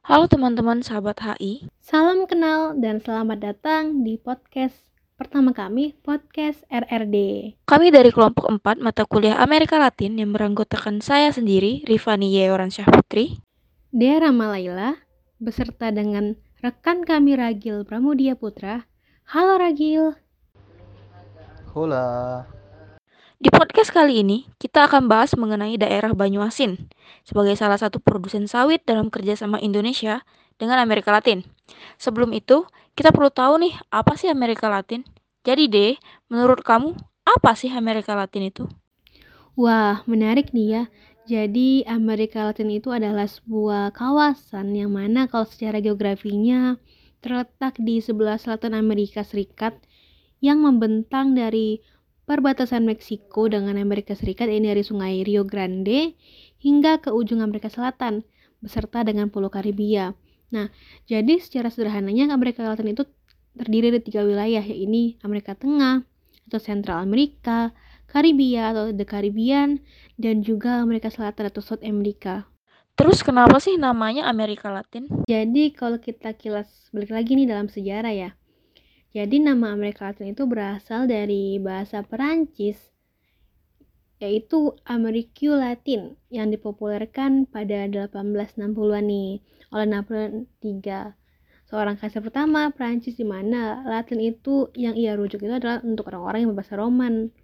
Halo teman-teman sahabat HI. Salam kenal dan selamat datang di podcast pertama kami, podcast RRD. Kami dari kelompok 4 mata kuliah Amerika Latin yang beranggotakan saya sendiri, Rifani Yeoran Syah Putri, Dea Ramalaila, beserta dengan rekan kami Ragil Pramudia Putra. Halo Ragil. Hola. Di podcast kali ini, kita akan bahas mengenai daerah Banyuasin sebagai salah satu produsen sawit dalam kerjasama Indonesia dengan Amerika Latin. Sebelum itu, kita perlu tahu nih, apa sih Amerika Latin? Jadi deh, menurut kamu, apa sih Amerika Latin itu? Wah, menarik nih ya. Jadi Amerika Latin itu adalah sebuah kawasan yang mana kalau secara geografinya terletak di sebelah selatan Amerika Serikat yang membentang dari perbatasan Meksiko dengan Amerika Serikat ini dari sungai Rio Grande hingga ke ujung Amerika Selatan beserta dengan Pulau Karibia. Nah, jadi secara sederhananya Amerika Selatan itu terdiri dari tiga wilayah yaitu Amerika Tengah atau Central Amerika, Karibia atau The Caribbean, dan juga Amerika Selatan atau South America. Terus kenapa sih namanya Amerika Latin? Jadi kalau kita kilas balik lagi nih dalam sejarah ya, jadi nama Amerika Latin itu berasal dari bahasa Perancis yaitu Ameriku Latin yang dipopulerkan pada 1860-an nih oleh Napoleon III. Seorang kaisar pertama Perancis di mana Latin itu yang ia rujuk itu adalah untuk orang-orang yang berbahasa Roman.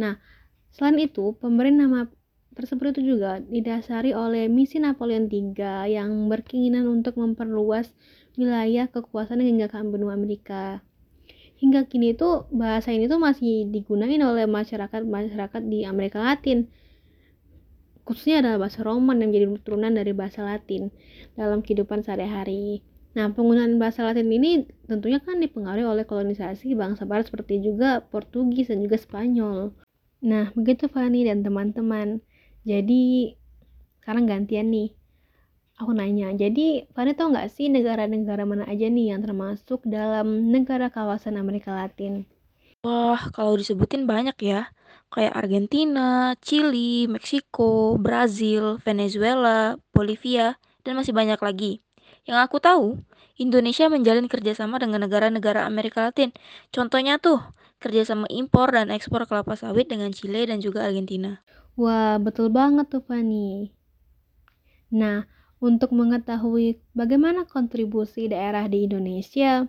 Nah, selain itu, pemberian nama tersebut itu juga didasari oleh misi Napoleon III yang berkeinginan untuk memperluas wilayah kekuasaan hingga ke benua Amerika. Hingga kini itu bahasa ini tuh masih digunakan oleh masyarakat-masyarakat di Amerika Latin. Khususnya adalah bahasa Roman yang menjadi turunan dari bahasa Latin dalam kehidupan sehari-hari. Nah, penggunaan bahasa Latin ini tentunya kan dipengaruhi oleh kolonisasi bangsa barat seperti juga Portugis dan juga Spanyol. Nah, begitu Fani dan teman-teman. Jadi, sekarang gantian nih aku nanya, jadi Fani tau nggak sih negara-negara mana aja nih yang termasuk dalam negara kawasan Amerika Latin? Wah, kalau disebutin banyak ya. Kayak Argentina, Chili, Meksiko, Brazil, Venezuela, Bolivia, dan masih banyak lagi. Yang aku tahu, Indonesia menjalin kerjasama dengan negara-negara Amerika Latin. Contohnya tuh, kerjasama impor dan ekspor kelapa sawit dengan Chile dan juga Argentina. Wah, betul banget tuh Fani. Nah, untuk mengetahui bagaimana kontribusi daerah di Indonesia.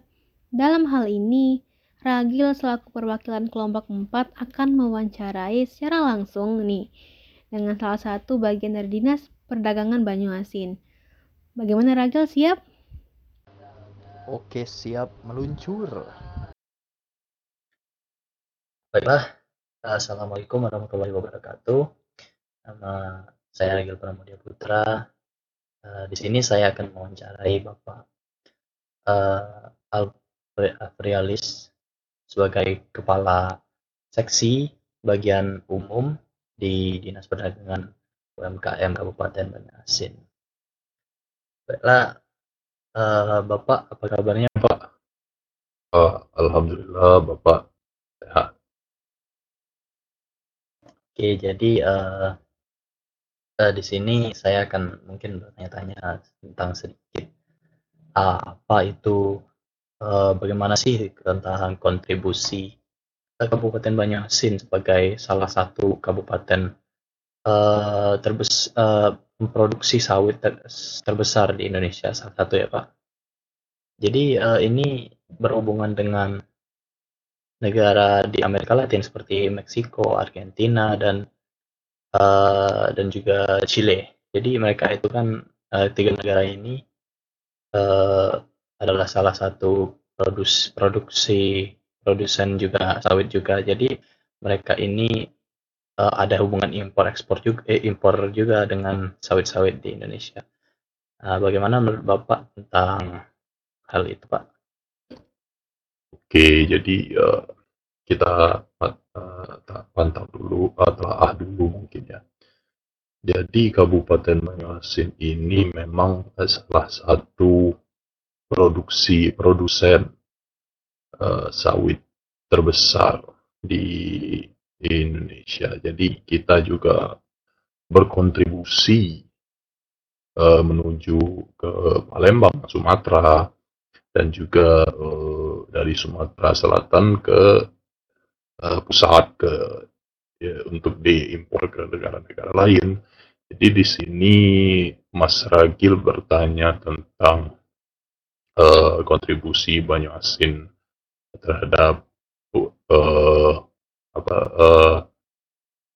Dalam hal ini, Ragil selaku perwakilan kelompok 4 akan mewawancarai secara langsung nih dengan salah satu bagian dari Dinas Perdagangan Banyuasin. Bagaimana Ragil siap? Oke, siap meluncur. Baiklah, Assalamualaikum warahmatullahi wabarakatuh. Nama saya Ragil Pramudia Putra, Uh, di sini saya akan mewawancarai Bapak uh, sebagai Kepala Seksi Bagian Umum di Dinas Perdagangan UMKM Kabupaten Banyasin. Baiklah, uh, Bapak apa kabarnya Pak? Alhamdulillah Bapak sehat. Oke, jadi uh, uh, di sini saya akan mungkin bertanya-tanya tentang sedikit apa itu uh, bagaimana sih tentang kontribusi Kabupaten Banyasin sebagai salah satu kabupaten uh, terbes uh, memproduksi sawit ter terbesar di Indonesia salah satu ya Pak. Jadi uh, ini berhubungan dengan negara di Amerika Latin seperti Meksiko, Argentina dan uh, dan juga Chile. Jadi mereka itu kan uh, tiga negara ini uh, adalah salah satu produs produksi produsen juga sawit juga. Jadi mereka ini uh, ada hubungan impor ekspor juga eh, impor juga dengan sawit-sawit di Indonesia. Uh, bagaimana menurut Bapak tentang hal itu, Pak? Oke, jadi uh, kita uh, pantau dulu atau ah dulu mungkin ya. Jadi Kabupaten Banjarmasin ini memang salah satu produksi produsen uh, sawit terbesar di Indonesia. Jadi kita juga berkontribusi uh, menuju ke Palembang, Sumatera, dan juga uh, dari Sumatera Selatan ke uh, pusat ke ya, untuk diimpor ke negara-negara lain. Jadi di sini Mas Ragil bertanya tentang uh, kontribusi banyu asin terhadap uh, apa uh,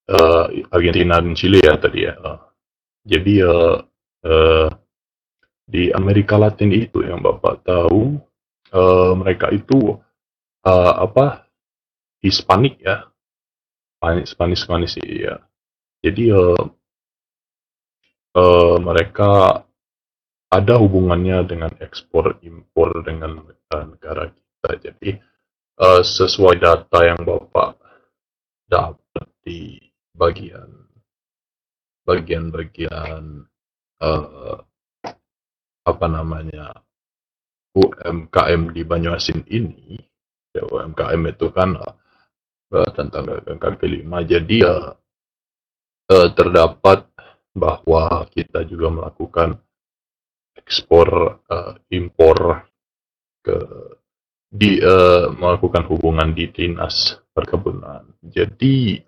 uh, Argentina dan Chile ya tadi ya. Uh, jadi uh, uh, di Amerika Latin itu yang Bapak tahu uh, mereka itu uh, apa Hispanik ya. Spanish Spanish Spanish ya jadi uh, uh, mereka ada hubungannya dengan ekspor impor dengan uh, negara kita. Jadi uh, sesuai data yang Bapak dapat di bagian bagian-bagian uh, apa namanya UMKM di Banyuasin ini. Ya UMKM itu kan uh, tentang kaki lima. Jadi uh, uh, terdapat bahwa kita juga melakukan ekspor uh, impor ke di uh, melakukan hubungan di dinas perkebunan. Jadi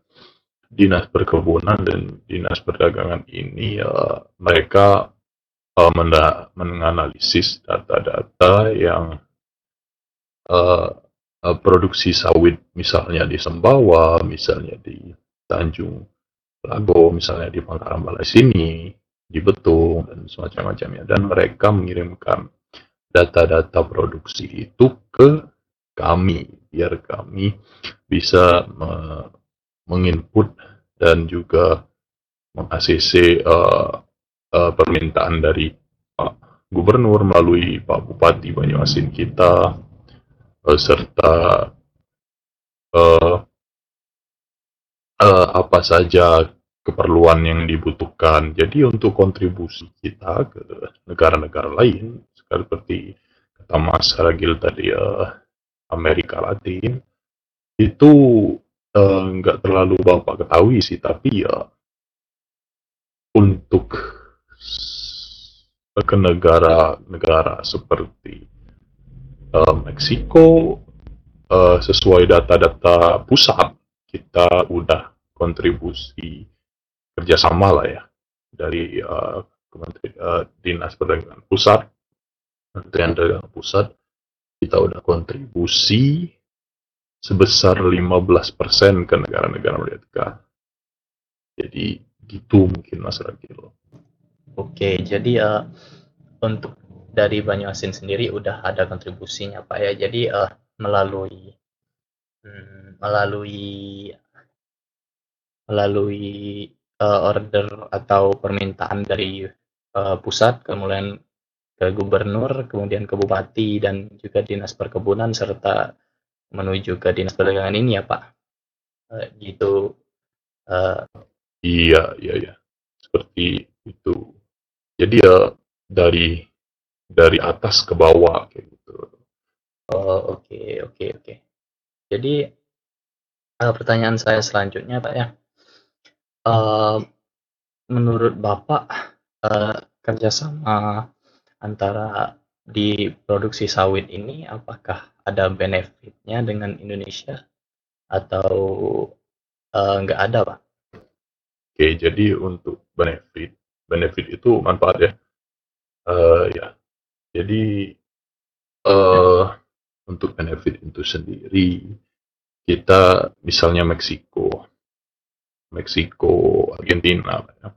dinas perkebunan dan dinas perdagangan ini uh, mereka uh, menganalisis data-data yang uh, uh, produksi sawit misalnya di Sembawa, misalnya di Tanjung Lago, misalnya di Pangkalan Balai sini, di Betung dan semacam-macamnya. Dan mereka mengirimkan data-data produksi itu ke kami biar kami bisa me menginput dan juga meng-ACC uh, uh, permintaan dari Pak Gubernur melalui Pak Bupati Banyuasin kita serta uh, uh, apa saja keperluan yang dibutuhkan. Jadi untuk kontribusi kita ke negara-negara lain seperti kata Mas Ragil tadi uh, Amerika Latin itu nggak uh, terlalu bapak ketahui sih tapi ya untuk ke negara-negara seperti uh, Meksiko uh, sesuai data-data pusat kita udah kontribusi kerjasama lah ya dari uh, Kementerian uh, Dinas Perdagangan Pusat, Kementerian Dagangan Pusat kita udah kontribusi sebesar 15% ke negara-negara mereka. Jadi gitu mungkin Mas Ragil. Oke, jadi uh, untuk dari Banyuasin sendiri udah ada kontribusinya Pak ya. Jadi uh, melalui hmm, melalui melalui uh, order atau permintaan dari uh, pusat kemudian ke gubernur, kemudian ke bupati dan juga dinas perkebunan serta menuju ke dinas perdagangan ini ya Pak. Uh, gitu. Uh, iya, iya, iya. Seperti itu. Jadi ya dari dari atas ke bawah kayak gitu. Oh oke okay, oke okay, oke. Okay. Jadi uh, pertanyaan saya selanjutnya Pak ya. Uh, menurut Bapak uh, kerjasama antara di produksi sawit ini apakah ada benefitnya dengan Indonesia atau uh, nggak ada Pak? Oke jadi untuk benefit benefit itu manfaat ya uh, ya jadi uh, untuk benefit itu sendiri kita misalnya Meksiko Meksiko Argentina ya,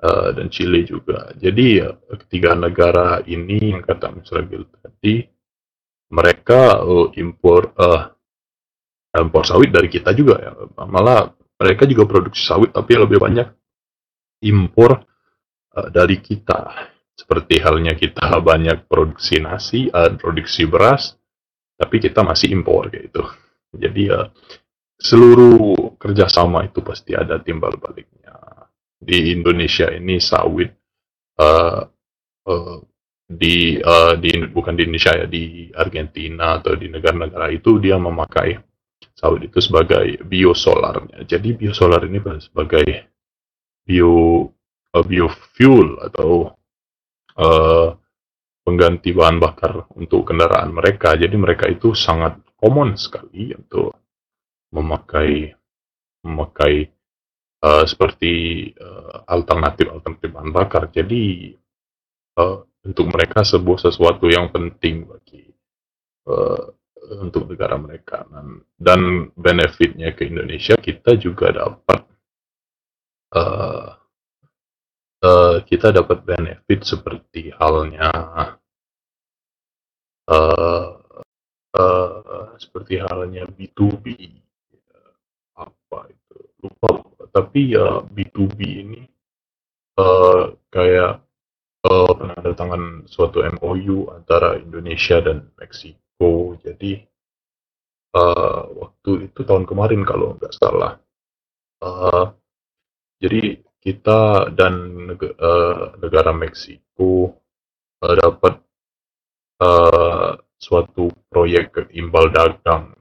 uh, dan Chile juga. Jadi ya, ketiga negara ini yang kata Mas Ragil tadi mereka uh, impor uh, impor sawit dari kita juga ya. Malah mereka juga produksi sawit tapi lebih banyak impor uh, dari kita. Seperti halnya kita banyak produksi nasi, uh, produksi beras, tapi kita masih impor gitu. Jadi ya uh, seluruh kerjasama itu pasti ada timbal baliknya. Di Indonesia ini sawit uh, uh, di uh, di bukan di Indonesia ya di Argentina atau di negara-negara itu dia memakai sawit itu sebagai biosolarnya. Jadi biosolar ini sebagai bio biofuel atau uh, pengganti bahan bakar untuk kendaraan mereka. Jadi mereka itu sangat common sekali untuk memakai memakai uh, seperti uh, alternatif alternatif bahan bakar. Jadi uh, untuk mereka sebuah sesuatu yang penting bagi uh, untuk negara mereka dan, dan benefitnya ke Indonesia kita juga dapat uh, uh, kita dapat benefit seperti halnya uh, uh, seperti halnya B2B apa itu? Lupa tapi ya B2B ini uh, kayak uh, penandatangan suatu MOU antara Indonesia dan Meksiko. Jadi uh, waktu itu tahun kemarin kalau nggak salah. Uh, jadi kita dan uh, negara Meksiko uh, dapat uh, suatu proyek imbal dagang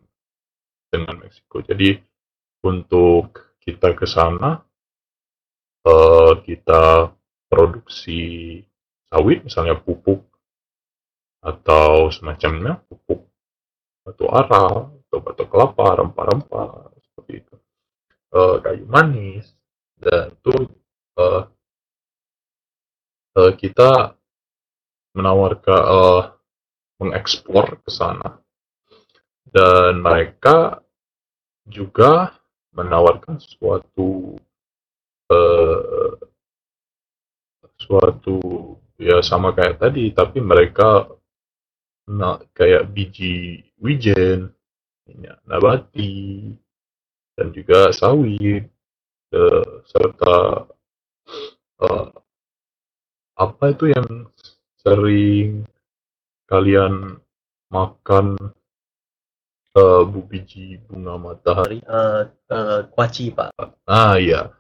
dengan Meksiko. Jadi untuk kita ke sana uh, kita produksi sawit misalnya pupuk atau semacamnya pupuk batu ara atau batu kelapa rempah-rempah seperti itu uh, kayu manis dan itu uh, uh, kita menawarkan uh, mengekspor ke sana. Dan mereka juga menawarkan suatu uh, suatu ya sama kayak tadi tapi mereka nah, kayak biji wijen minyak nabati dan juga sawit serta uh, apa itu yang sering kalian makan uh, bu biji bunga matahari? Uh, uh, kuaci pak. Ah iya.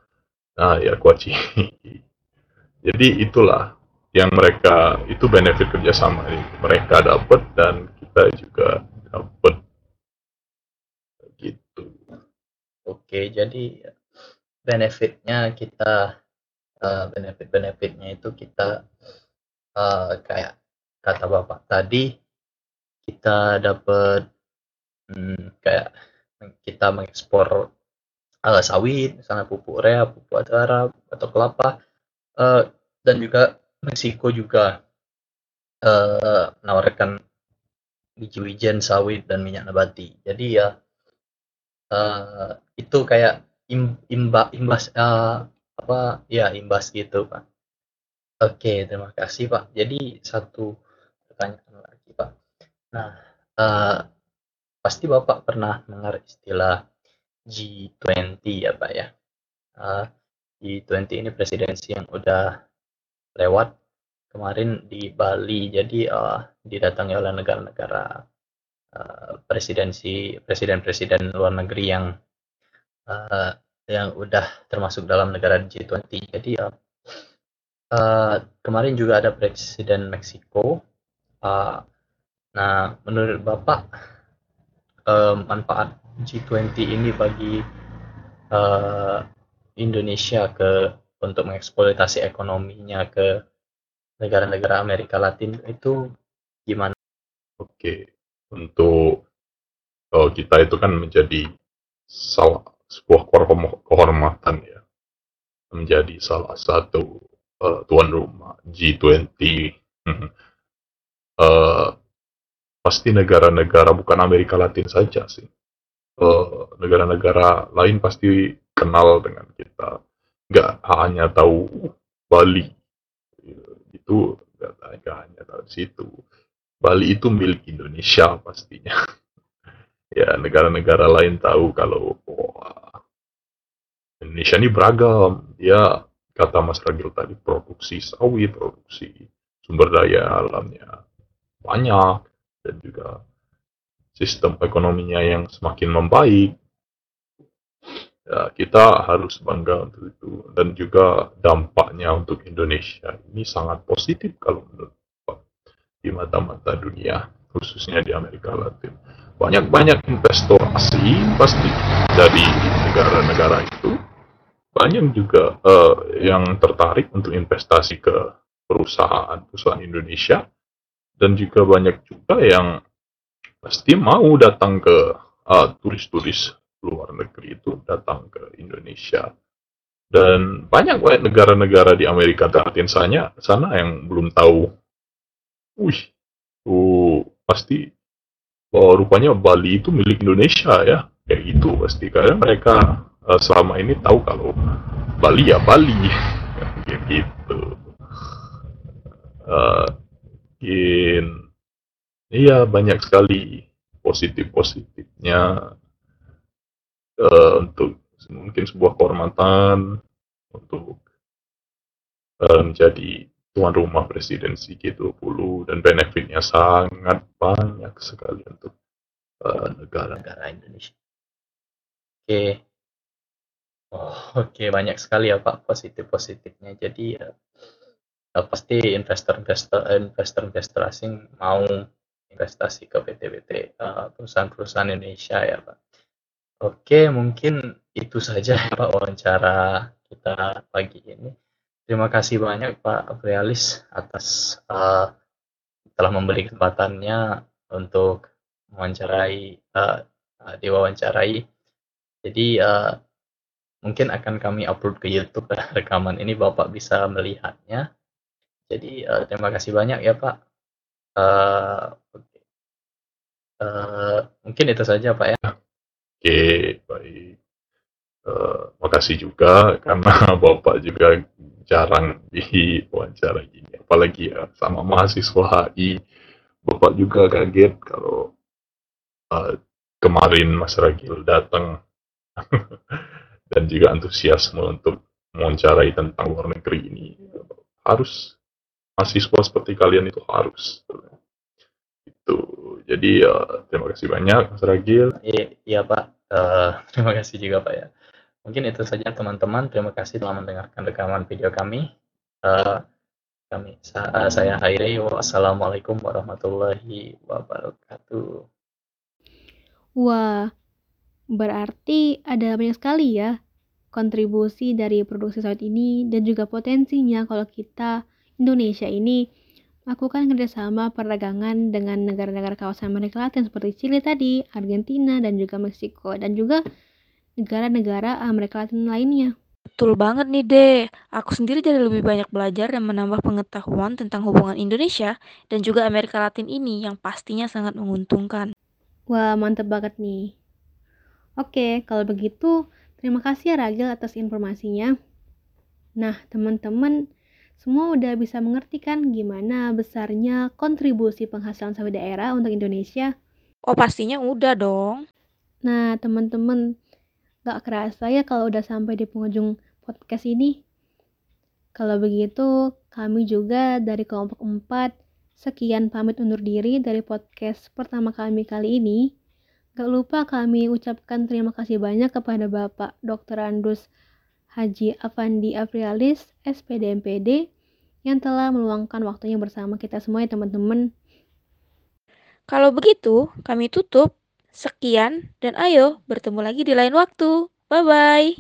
Ah ya kuaci. Jadi itulah yang mereka itu benefit kerjasama ini. Mereka dapat dan kita juga dapat gitu. Oke jadi benefitnya kita uh, benefit-benefitnya itu kita uh, kayak kata bapak tadi kita dapat hmm, kayak kita mengekspor uh, sawit misalnya pupuk urea pupuk atara atau kelapa uh, dan juga Meksiko juga uh, menawarkan biji wijen sawit dan minyak nabati. Jadi ya uh, itu kayak im, imba, imbas uh, apa ya imbas gitu pak. Oke terima kasih pak. Jadi satu pertanyaan lagi pak. Nah uh, pasti bapak pernah dengar istilah G20 ya pak ya? Uh, G20 ini presidensi yang udah lewat kemarin di Bali. Jadi uh, didatangi oleh negara-negara uh, presidensi presiden-presiden luar negeri yang uh, yang udah termasuk dalam negara G20. Jadi uh, uh, kemarin juga ada presiden Meksiko. Uh, nah, menurut Bapak uh, manfaat G20 ini bagi uh, Indonesia ke untuk mengeksploitasi ekonominya ke negara-negara Amerika Latin itu gimana? Oke, untuk uh, kita itu kan menjadi salah sebuah kehormatan ya. Menjadi salah satu uh, tuan rumah G20 uh, eh, pasti negara-negara bukan Amerika Latin saja sih. Eh, negara-negara uh, lain pasti kenal dengan kita. Nggak hanya tahu Bali. Itu nggak hanya tahu situ. Bali itu milik Indonesia pastinya ya negara-negara lain tahu kalau wah, Indonesia ini beragam. Ya kata Mas Ragil tadi produksi sawit produksi sumber daya alamnya banyak dan juga sistem ekonominya yang semakin membaik. Ya kita harus bangga untuk itu. Dan juga dampaknya untuk Indonesia ini sangat positif kalau menurut di mata-mata dunia khususnya di Amerika Latin banyak-banyak investor asing pasti dari negara-negara itu. Banyak juga uh, yang tertarik untuk investasi ke perusahaan-perusahaan Indonesia. Dan juga banyak juga yang pasti mau datang ke uh, turis-turis luar negeri itu datang ke Indonesia. Dan banyak banyak negara-negara di Amerika Latin sana sana yang belum tahu. Wih tuh pasti oh, rupanya Bali itu milik Indonesia ya. Kayak gitu pasti. Karena mereka uh, selama ini tahu kalau Bali ya Bali. Kayak gitu. Uh, in iya banyak sekali positif positifnya uh, untuk mungkin sebuah kehormatan untuk uh, menjadi tuan rumah presidensi G20 dan benefitnya sangat banyak sekali untuk uh, negara negara Indonesia. Oke. Oh, oke banyak sekali ya Pak positif-positifnya. Jadi uh, pasti investor-investor investor-investor asing mau investasi ke PT-PT uh, perusahaan-perusahaan Indonesia ya Pak. Oke, mungkin itu saja ya Pak wawancara kita pagi ini. Terima kasih banyak Pak Aprialis atas uh, telah memberi kesempatannya untuk mewawancarai uh, diwawancarai. Jadi uh, mungkin akan kami upload ke YouTube rekaman ini Bapak bisa melihatnya. Jadi uh, terima kasih banyak ya Pak. Uh, okay. uh, mungkin itu saja Pak ya. Oke, okay, baik. Uh, makasih juga karena Bapak juga jarang di wawancara gini. Apalagi ya sama mahasiswa HI bapak juga kaget kalau uh, kemarin Mas Ragil datang. Dan juga antusiasme untuk mewawancarai tentang luar negeri ini. Harus mahasiswa seperti kalian itu harus. Itu. Jadi uh, terima kasih banyak Mas Ragil. Iya, iya Pak. Uh, terima kasih juga Pak ya Mungkin itu saja teman-teman. Terima kasih telah mendengarkan rekaman video kami. Uh, kami uh, saya Hairi. Wassalamualaikum warahmatullahi wabarakatuh. Wah, berarti ada banyak sekali ya kontribusi dari produksi sawit ini dan juga potensinya kalau kita Indonesia ini melakukan kerjasama perdagangan dengan negara-negara kawasan Amerika Latin seperti Chili tadi, Argentina, dan juga Meksiko, dan juga negara-negara Amerika Latin lainnya. Betul banget nih, deh. Aku sendiri jadi lebih banyak belajar dan menambah pengetahuan tentang hubungan Indonesia dan juga Amerika Latin ini yang pastinya sangat menguntungkan. Wah, mantep banget nih. Oke, kalau begitu, terima kasih ya Ragil atas informasinya. Nah, teman-teman, semua udah bisa mengerti kan gimana besarnya kontribusi penghasilan sawit daerah untuk Indonesia? Oh, pastinya udah dong. Nah, teman-teman, Gak kerasa ya kalau udah sampai di penghujung podcast ini. Kalau begitu, kami juga dari kelompok 4 sekian pamit undur diri dari podcast pertama kami kali ini. Gak lupa kami ucapkan terima kasih banyak kepada Bapak Dr. Andus Haji Afandi Aprialis, SPD MPD, yang telah meluangkan waktunya bersama kita semua ya teman-teman. Kalau begitu, kami tutup Sekian dan ayo bertemu lagi di lain waktu. Bye bye.